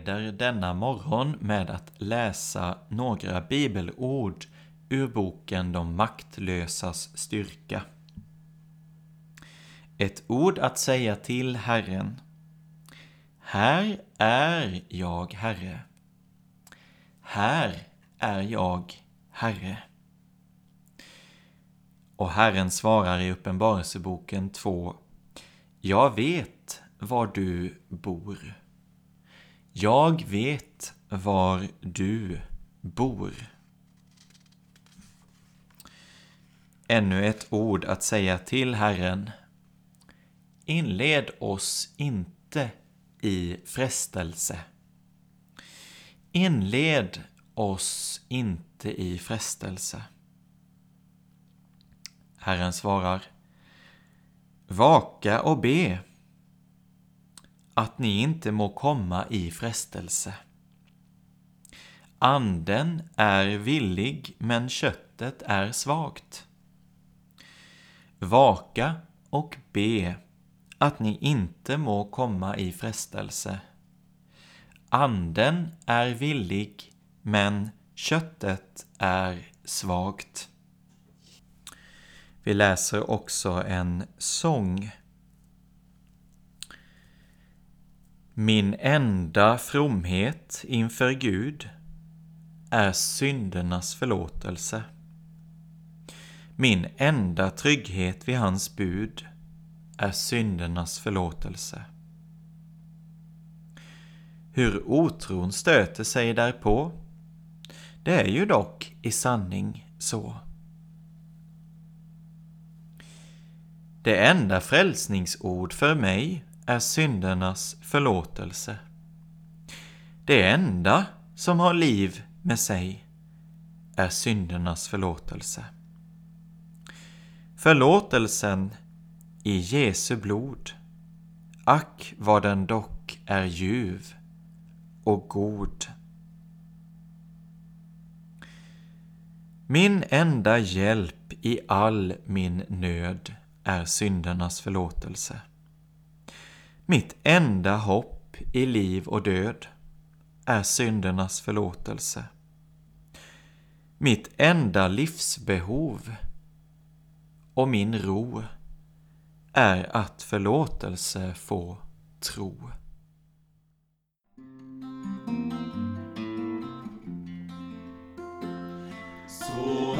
Inleder denna morgon med att läsa några bibelord ur boken De maktlösas styrka. Ett ord att säga till Herren. Här är jag, Herre. Här är jag, Herre. Och Herren svarar i Uppenbarelseboken 2. Jag vet var du bor. Jag vet var du bor. Ännu ett ord att säga till Herren. Inled oss inte i frestelse. Inled oss inte i frestelse. Herren svarar. Vaka och be att ni inte må komma i frestelse. Anden är villig, men köttet är svagt. Vaka och be att ni inte må komma i frestelse. Anden är villig, men köttet är svagt. Vi läser också en sång Min enda fromhet inför Gud är syndernas förlåtelse. Min enda trygghet vid hans bud är syndernas förlåtelse. Hur otron stöter sig därpå, det är ju dock i sanning så. Det enda frälsningsord för mig är syndernas förlåtelse. Det enda som har liv med sig är syndernas förlåtelse. Förlåtelsen i Jesu blod, ack vad den dock är ljuv och god. Min enda hjälp i all min nöd är syndernas förlåtelse. Mitt enda hopp i liv och död är syndernas förlåtelse. Mitt enda livsbehov och min ro är att förlåtelse få tro. Så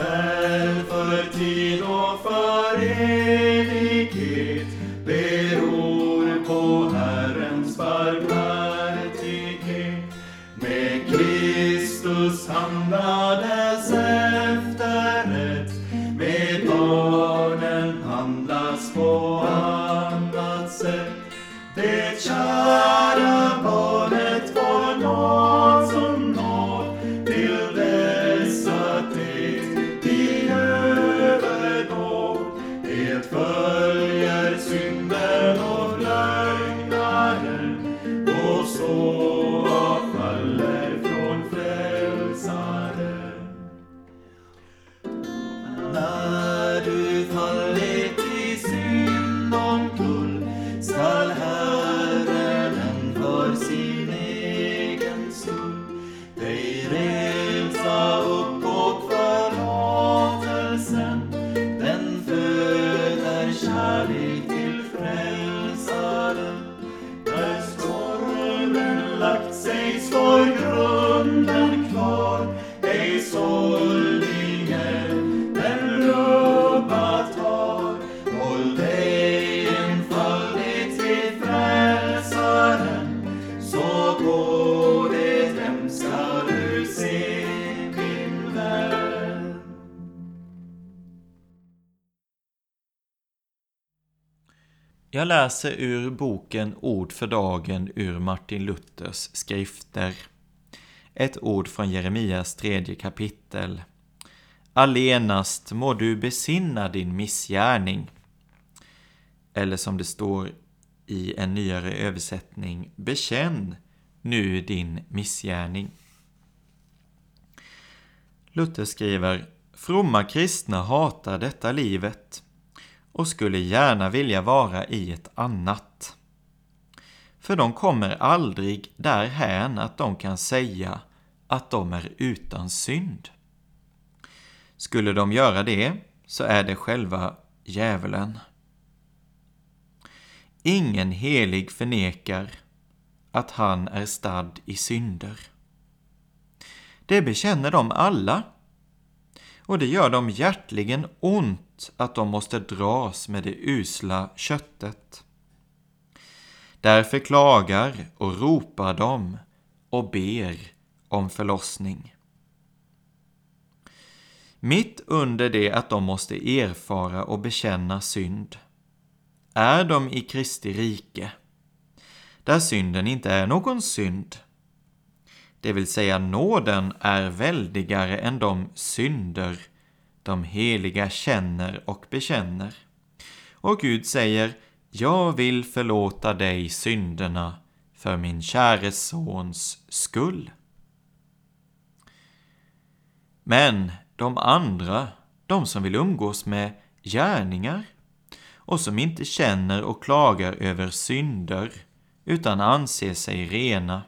Ikväll för tid och för läser ur boken Ord för dagen ur Martin Luthers skrifter. Ett ord från Jeremias tredje kapitel. Allenast må du besinna din missgärning. Eller som det står i en nyare översättning, bekänn nu din missgärning. Luther skriver, fromma kristna hatar detta livet och skulle gärna vilja vara i ett annat. För de kommer aldrig därhän att de kan säga att de är utan synd. Skulle de göra det så är det själva djävulen. Ingen helig förnekar att han är stadd i synder. Det bekänner de alla och det gör dem hjärtligen ont att de måste dras med det usla köttet. Därför klagar och ropar de och ber om förlossning. Mitt under det att de måste erfara och bekänna synd är de i Kristi rike, där synden inte är någon synd. Det vill säga nåden är väldigare än de synder de heliga känner och bekänner. Och Gud säger, jag vill förlåta dig synderna för min käre sons skull. Men de andra, de som vill umgås med gärningar och som inte känner och klagar över synder utan anser sig rena,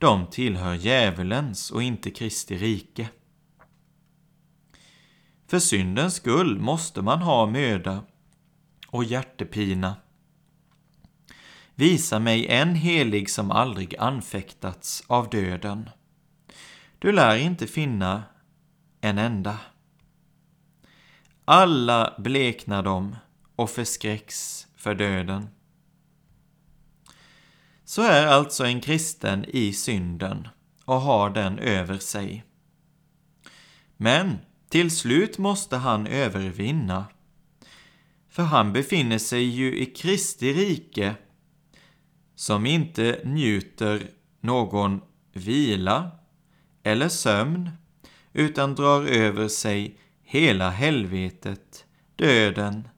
de tillhör djävulens och inte Kristi rike. För syndens skull måste man ha möda och hjärtepina. Visa mig en helig som aldrig anfäktats av döden. Du lär inte finna en enda. Alla bleknar de och förskräcks för döden. Så är alltså en kristen i synden och har den över sig. Men till slut måste han övervinna. För han befinner sig ju i Kristi rike som inte njuter någon vila eller sömn utan drar över sig hela helvetet, döden,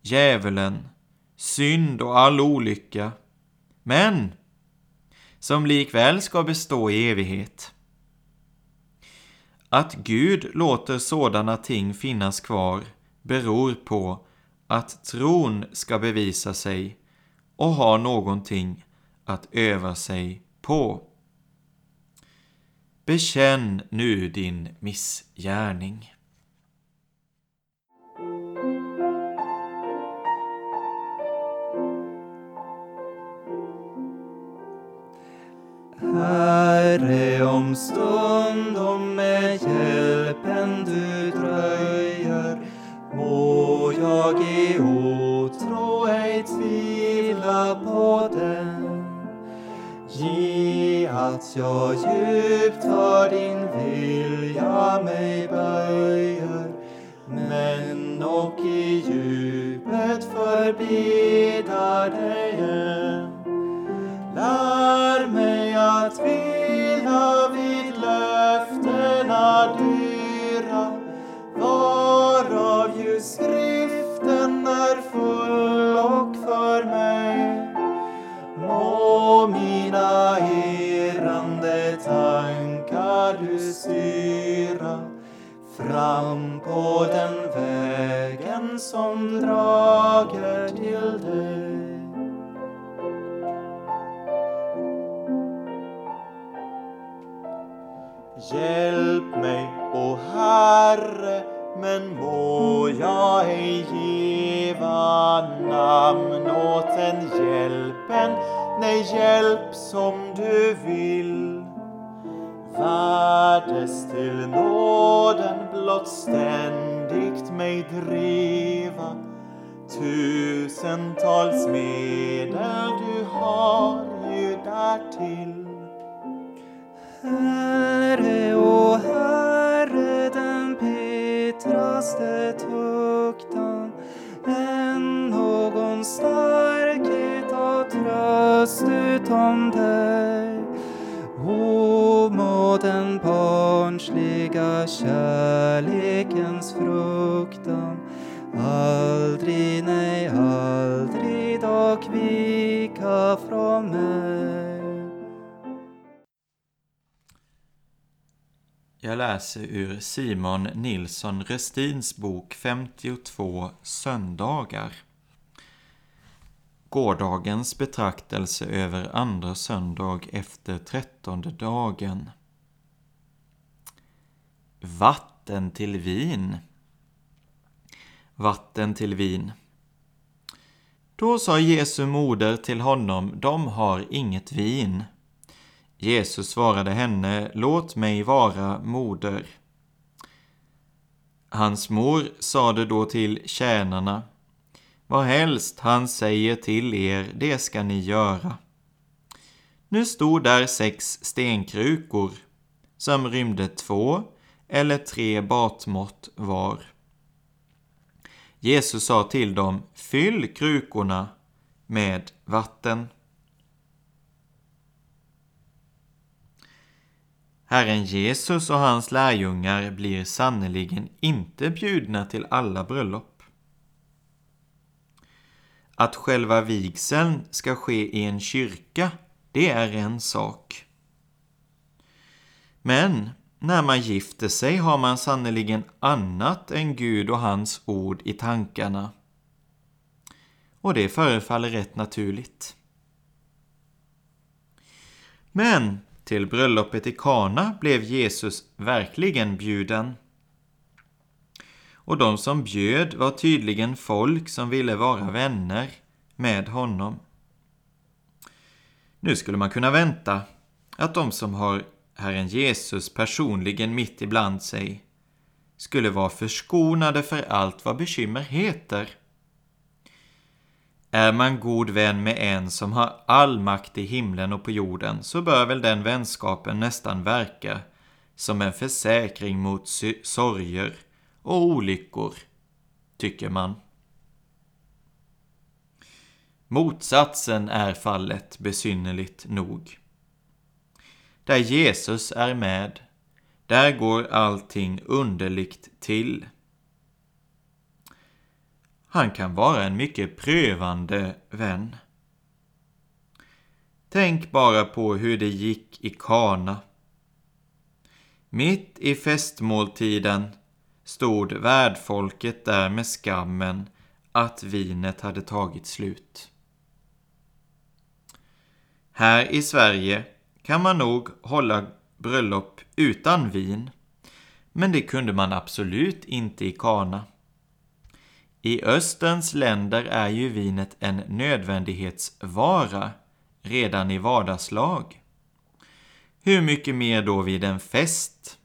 djävulen, synd och all olycka, men som likväl ska bestå i evighet. Att Gud låter sådana ting finnas kvar beror på att tron ska bevisa sig och ha någonting att öva sig på. Bekänn nu din missgärning. Herre, om stundom med hjälpen du dröjer må jag i otro ej tvivla på den. Ge att jag djupt för din vilja mig böjer men och i djupet förbidar dig än. Att vila vid löftena dyra. Varav ju skriften är full och för mig. Må mina irrande tankar du styra fram på den vägen som drager Hjälp mig, o Herre, men må jag ej giva namn åt den hjälpen, nej, hjälp som du vill. Värdes till nåden blott ständigt mig driva, tusentals medel du har ju därtill. Herre, o Herre, den bittraste tuktan än någon starkhet och tröst utom dig. O, må den barnsliga kärlekens fruktan aldrig, nej, aldrig dock vika från mig. Jag läser ur Simon Nilsson Restins bok 52 söndagar. Gårdagens betraktelse över andra söndag efter trettonde dagen. Vatten till vin. Vatten till vin. Då sa Jesu moder till honom, de har inget vin. Jesus svarade henne, låt mig vara moder. Hans mor sade då till tjänarna, vad helst han säger till er, det ska ni göra. Nu stod där sex stenkrukor, som rymde två eller tre batmått var. Jesus sa till dem, fyll krukorna med vatten. Herren Jesus och hans lärjungar blir sannerligen inte bjudna till alla bröllop. Att själva vigseln ska ske i en kyrka, det är en sak. Men när man gifter sig har man sannerligen annat än Gud och hans ord i tankarna. Och det förefaller rätt naturligt. Men till bröllopet i Kana blev Jesus verkligen bjuden. Och de som bjöd var tydligen folk som ville vara vänner med honom. Nu skulle man kunna vänta att de som har Herren Jesus personligen mitt ibland sig skulle vara förskonade för allt vad bekymmer heter. Är man god vän med en som har all makt i himlen och på jorden så bör väl den vänskapen nästan verka som en försäkring mot sorger och olyckor, tycker man. Motsatsen är fallet besynnerligt nog. Där Jesus är med, där går allting underligt till. Han kan vara en mycket prövande vän. Tänk bara på hur det gick i Kana. Mitt i festmåltiden stod värdfolket där med skammen att vinet hade tagit slut. Här i Sverige kan man nog hålla bröllop utan vin, men det kunde man absolut inte i Kana. I Österns länder är ju vinet en nödvändighetsvara redan i vardagslag. Hur mycket mer då vid en fest?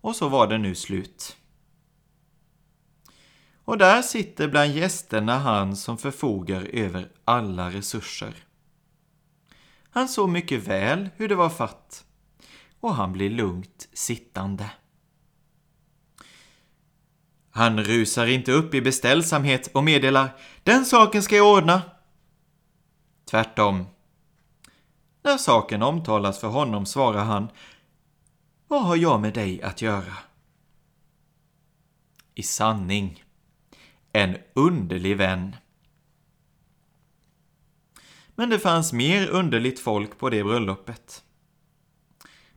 Och så var det nu slut. Och där sitter bland gästerna han som förfogar över alla resurser. Han såg mycket väl hur det var fatt och han blir lugnt sittande. Han rusar inte upp i beställsamhet och meddelar ”Den saken ska jag ordna”. Tvärtom. När saken omtalas för honom svarar han ”Vad har jag med dig att göra?” I sanning, en underlig vän. Men det fanns mer underligt folk på det bröllopet.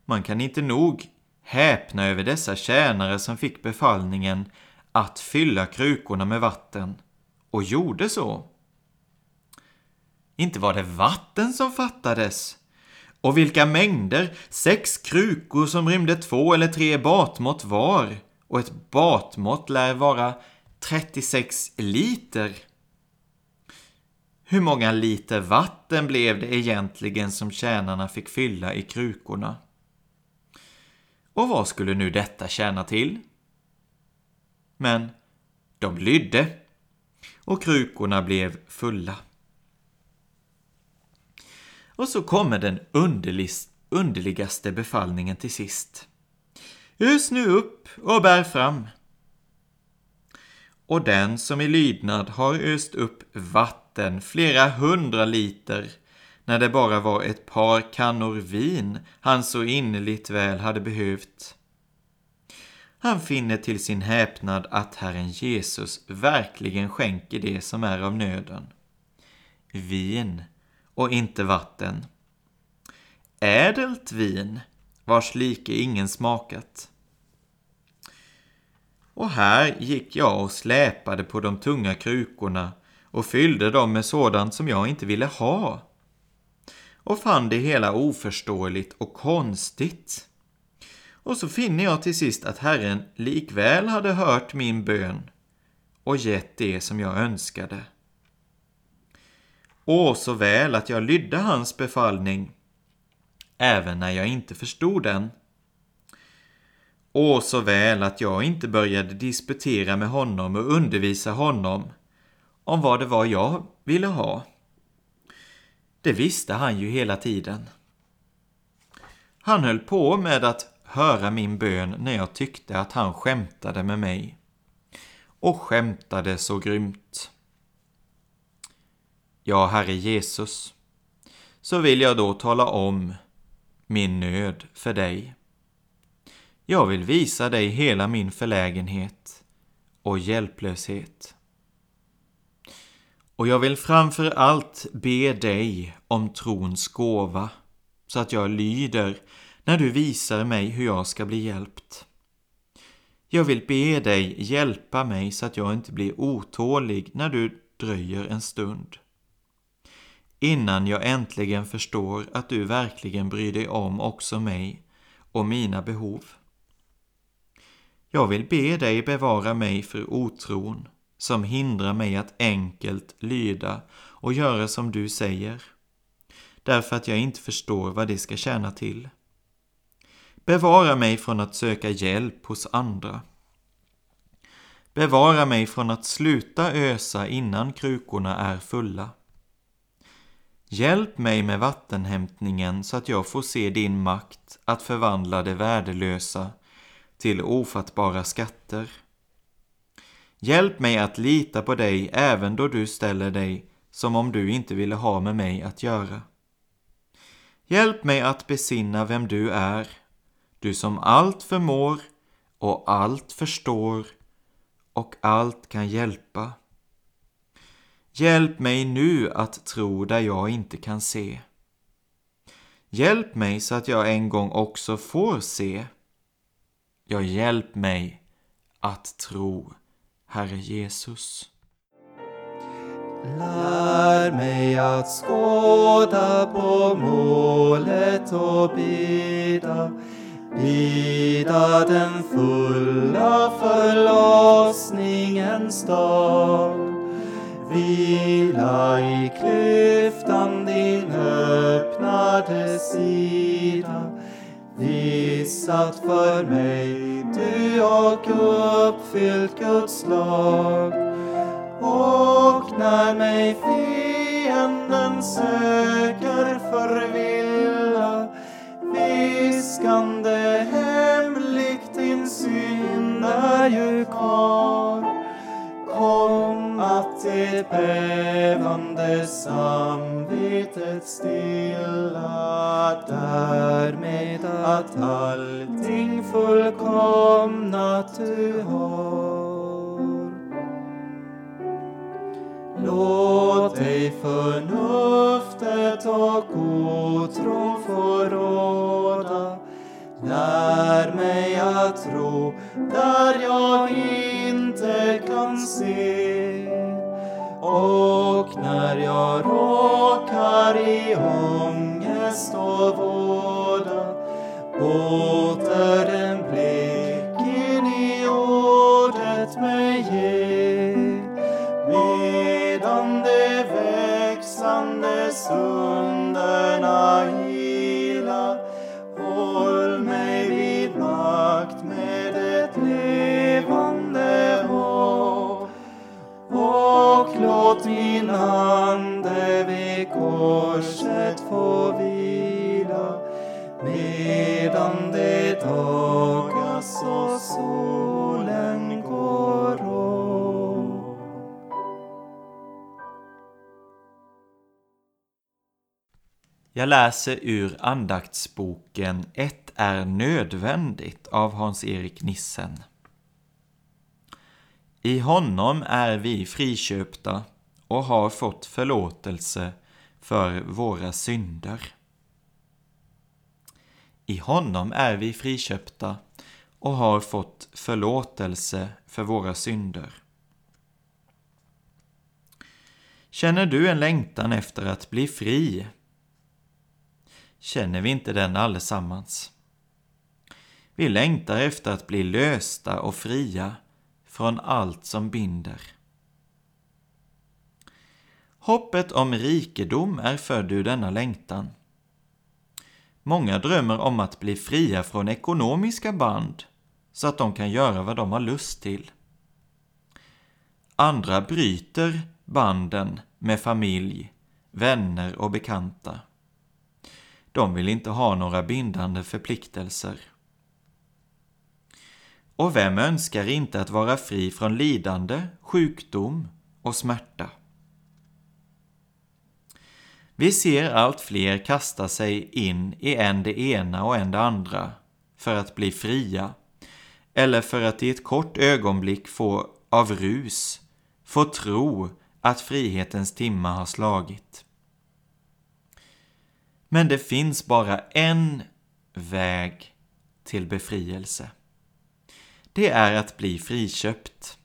Man kan inte nog häpna över dessa tjänare som fick befallningen att fylla krukorna med vatten och gjorde så. Inte var det vatten som fattades. Och vilka mängder! Sex krukor som rymde två eller tre batmått var. Och ett batmått lär vara 36 liter. Hur många liter vatten blev det egentligen som tjänarna fick fylla i krukorna? Och vad skulle nu detta tjäna till? Men de lydde och krukorna blev fulla. Och så kommer den underligaste befallningen till sist. Ös nu upp och bär fram. Och den som i lydnad har öst upp vatten, flera hundra liter, när det bara var ett par kannor vin han så innerligt väl hade behövt. Han finner till sin häpnad att Herren Jesus verkligen skänker det som är av nöden. Vin och inte vatten. Ädelt vin, vars like ingen smakat. Och här gick jag och släpade på de tunga krukorna och fyllde dem med sådant som jag inte ville ha och fann det hela oförståeligt och konstigt. Och så finner jag till sist att Herren likväl hade hört min bön och gett det som jag önskade. Åh, så väl att jag lydde hans befallning, även när jag inte förstod den. Åh, så väl att jag inte började disputera med honom och undervisa honom om vad det var jag ville ha. Det visste han ju hela tiden. Han höll på med att höra min bön när jag tyckte att han skämtade med mig. Och skämtade så grymt. Ja, Herre Jesus, så vill jag då tala om min nöd för dig. Jag vill visa dig hela min förlägenhet och hjälplöshet. Och jag vill framför allt be dig om trons gåva, så att jag lyder när du visar mig hur jag ska bli hjälpt. Jag vill be dig hjälpa mig så att jag inte blir otålig när du dröjer en stund. Innan jag äntligen förstår att du verkligen bryr dig om också mig och mina behov. Jag vill be dig bevara mig för otron som hindrar mig att enkelt lyda och göra som du säger, därför att jag inte förstår vad det ska tjäna till. Bevara mig från att söka hjälp hos andra. Bevara mig från att sluta ösa innan krukorna är fulla. Hjälp mig med vattenhämtningen så att jag får se din makt att förvandla det värdelösa till ofattbara skatter. Hjälp mig att lita på dig även då du ställer dig som om du inte ville ha med mig att göra. Hjälp mig att besinna vem du är, du som allt förmår och allt förstår och allt kan hjälpa. Hjälp mig nu att tro där jag inte kan se. Hjälp mig så att jag en gång också får se. Ja, hjälp mig att tro, Herre Jesus. Lär mig att skåda på målet och bida Bida den fulla förlossningens dag. Vila i klyftan din öppnade sida. Viss att för mig du och uppfyllt Guds lag. Och när mig fienden söker förvilla viskande är ju kvar Kom att det bävande samvetet stilla därmed att allting fullkomnat du har. Låt dig förnuftet och otro få råda Lär mig att tro där jag inte kan se. Och när jag råkar i ångest och våda åter Jag läser ur andaktsboken Ett är nödvändigt av Hans-Erik Nissen. I honom är vi friköpta och har fått förlåtelse för våra synder. I honom är vi friköpta och har fått förlåtelse för våra synder. Känner du en längtan efter att bli fri? Känner vi inte den allesammans? Vi längtar efter att bli lösta och fria från allt som binder. Hoppet om rikedom är född ur denna längtan. Många drömmer om att bli fria från ekonomiska band så att de kan göra vad de har lust till. Andra bryter banden med familj, vänner och bekanta. De vill inte ha några bindande förpliktelser. Och vem önskar inte att vara fri från lidande, sjukdom och smärta? Vi ser allt fler kasta sig in i en det ena och en det andra för att bli fria eller för att i ett kort ögonblick få av rus få tro att frihetens timma har slagit. Men det finns bara en väg till befrielse. Det är att bli friköpt.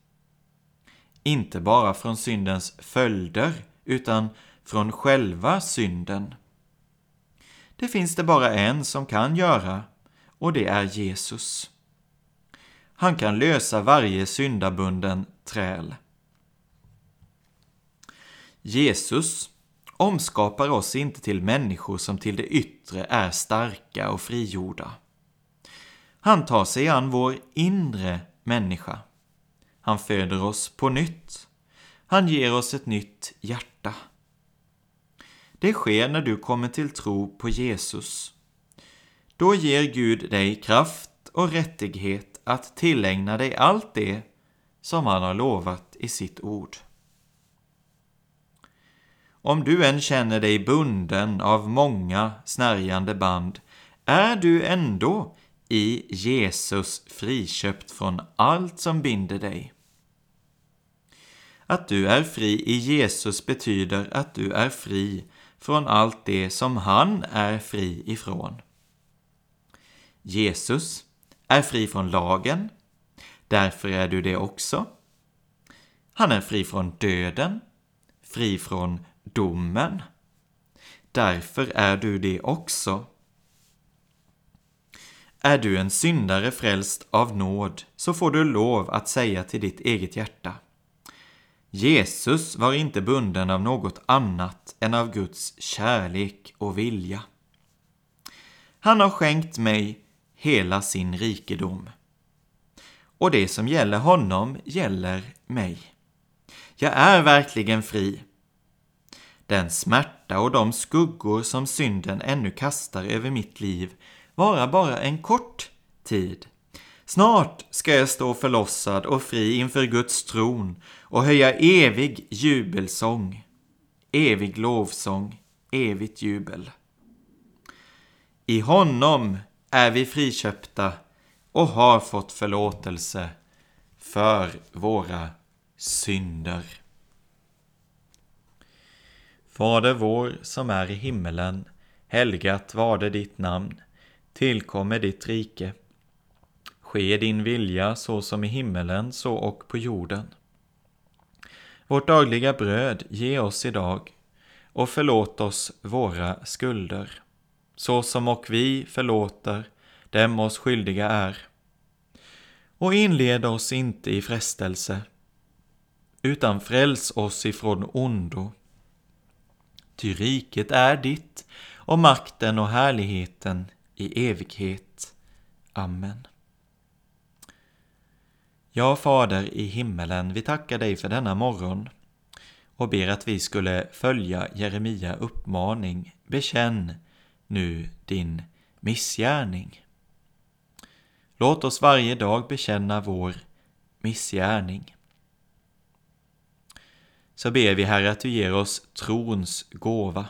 Inte bara från syndens följder, utan från själva synden. Det finns det bara en som kan göra, och det är Jesus. Han kan lösa varje syndabunden träl. Jesus omskapar oss inte till människor som till det yttre är starka och frigjorda. Han tar sig an vår inre människa. Han föder oss på nytt. Han ger oss ett nytt hjärta. Det sker när du kommer till tro på Jesus. Då ger Gud dig kraft och rättighet att tillägna dig allt det som han har lovat i sitt ord. Om du än känner dig bunden av många snärjande band är du ändå i Jesus friköpt från allt som binder dig. Att du är fri i Jesus betyder att du är fri från allt det som han är fri ifrån. Jesus är fri från lagen, därför är du det också. Han är fri från döden, fri från domen. Därför är du det också. Är du en syndare frälst av nåd så får du lov att säga till ditt eget hjärta. Jesus var inte bunden av något annat än av Guds kärlek och vilja. Han har skänkt mig hela sin rikedom. Och det som gäller honom gäller mig. Jag är verkligen fri. Den smärta och de skuggor som synden ännu kastar över mitt liv vara bara en kort tid. Snart ska jag stå förlossad och fri inför Guds tron och höja evig jubelsång, evig lovsång, evigt jubel. I honom är vi friköpta och har fått förlåtelse för våra synder. Fader vår som är i himmelen. Helgat varde ditt namn. Tillkommer ditt rike. Ske din vilja så som i himmelen så och på jorden. Vårt dagliga bröd ge oss idag och förlåt oss våra skulder, så som och vi förlåter dem oss skyldiga är. Och inled oss inte i frestelse, utan fräls oss ifrån ondo. Ty riket är ditt och makten och härligheten i evighet. Amen. Ja, Fader i himmelen, vi tackar dig för denna morgon och ber att vi skulle följa Jeremia uppmaning. Bekänn nu din missgärning. Låt oss varje dag bekänna vår missgärning. Så ber vi Herre att du ger oss trons gåva,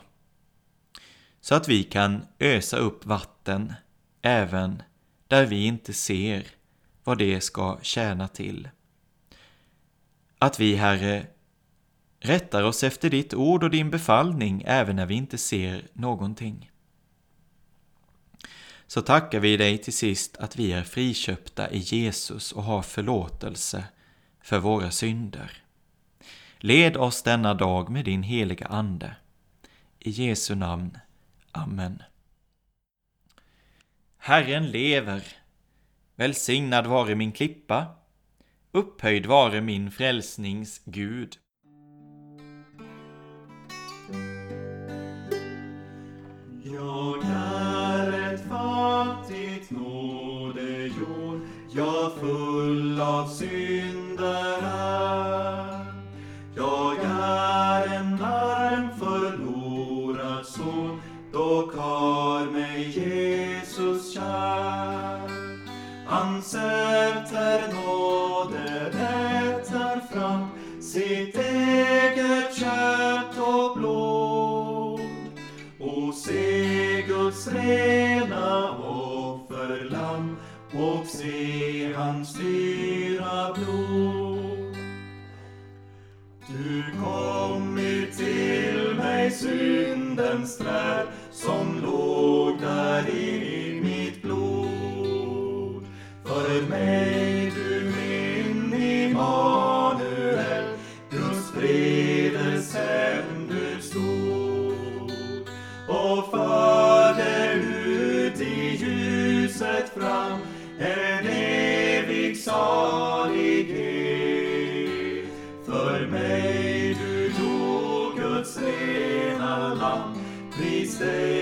så att vi kan ösa upp vatten även där vi inte ser vad det ska tjäna till. Att vi, Herre, rättar oss efter ditt ord och din befallning även när vi inte ser någonting. Så tackar vi dig till sist att vi är friköpta i Jesus och har förlåtelse för våra synder. Led oss denna dag med din heliga Ande. I Jesu namn. Amen. Herren lever. Välsignad vare min klippa. Upphöjd vare min frälsnings Gud. Jag är ett fattigt nådejord, jag full av synder rena offerlamm och se hans dyra blod. Du kommit till mig syndens träd som låg där i say.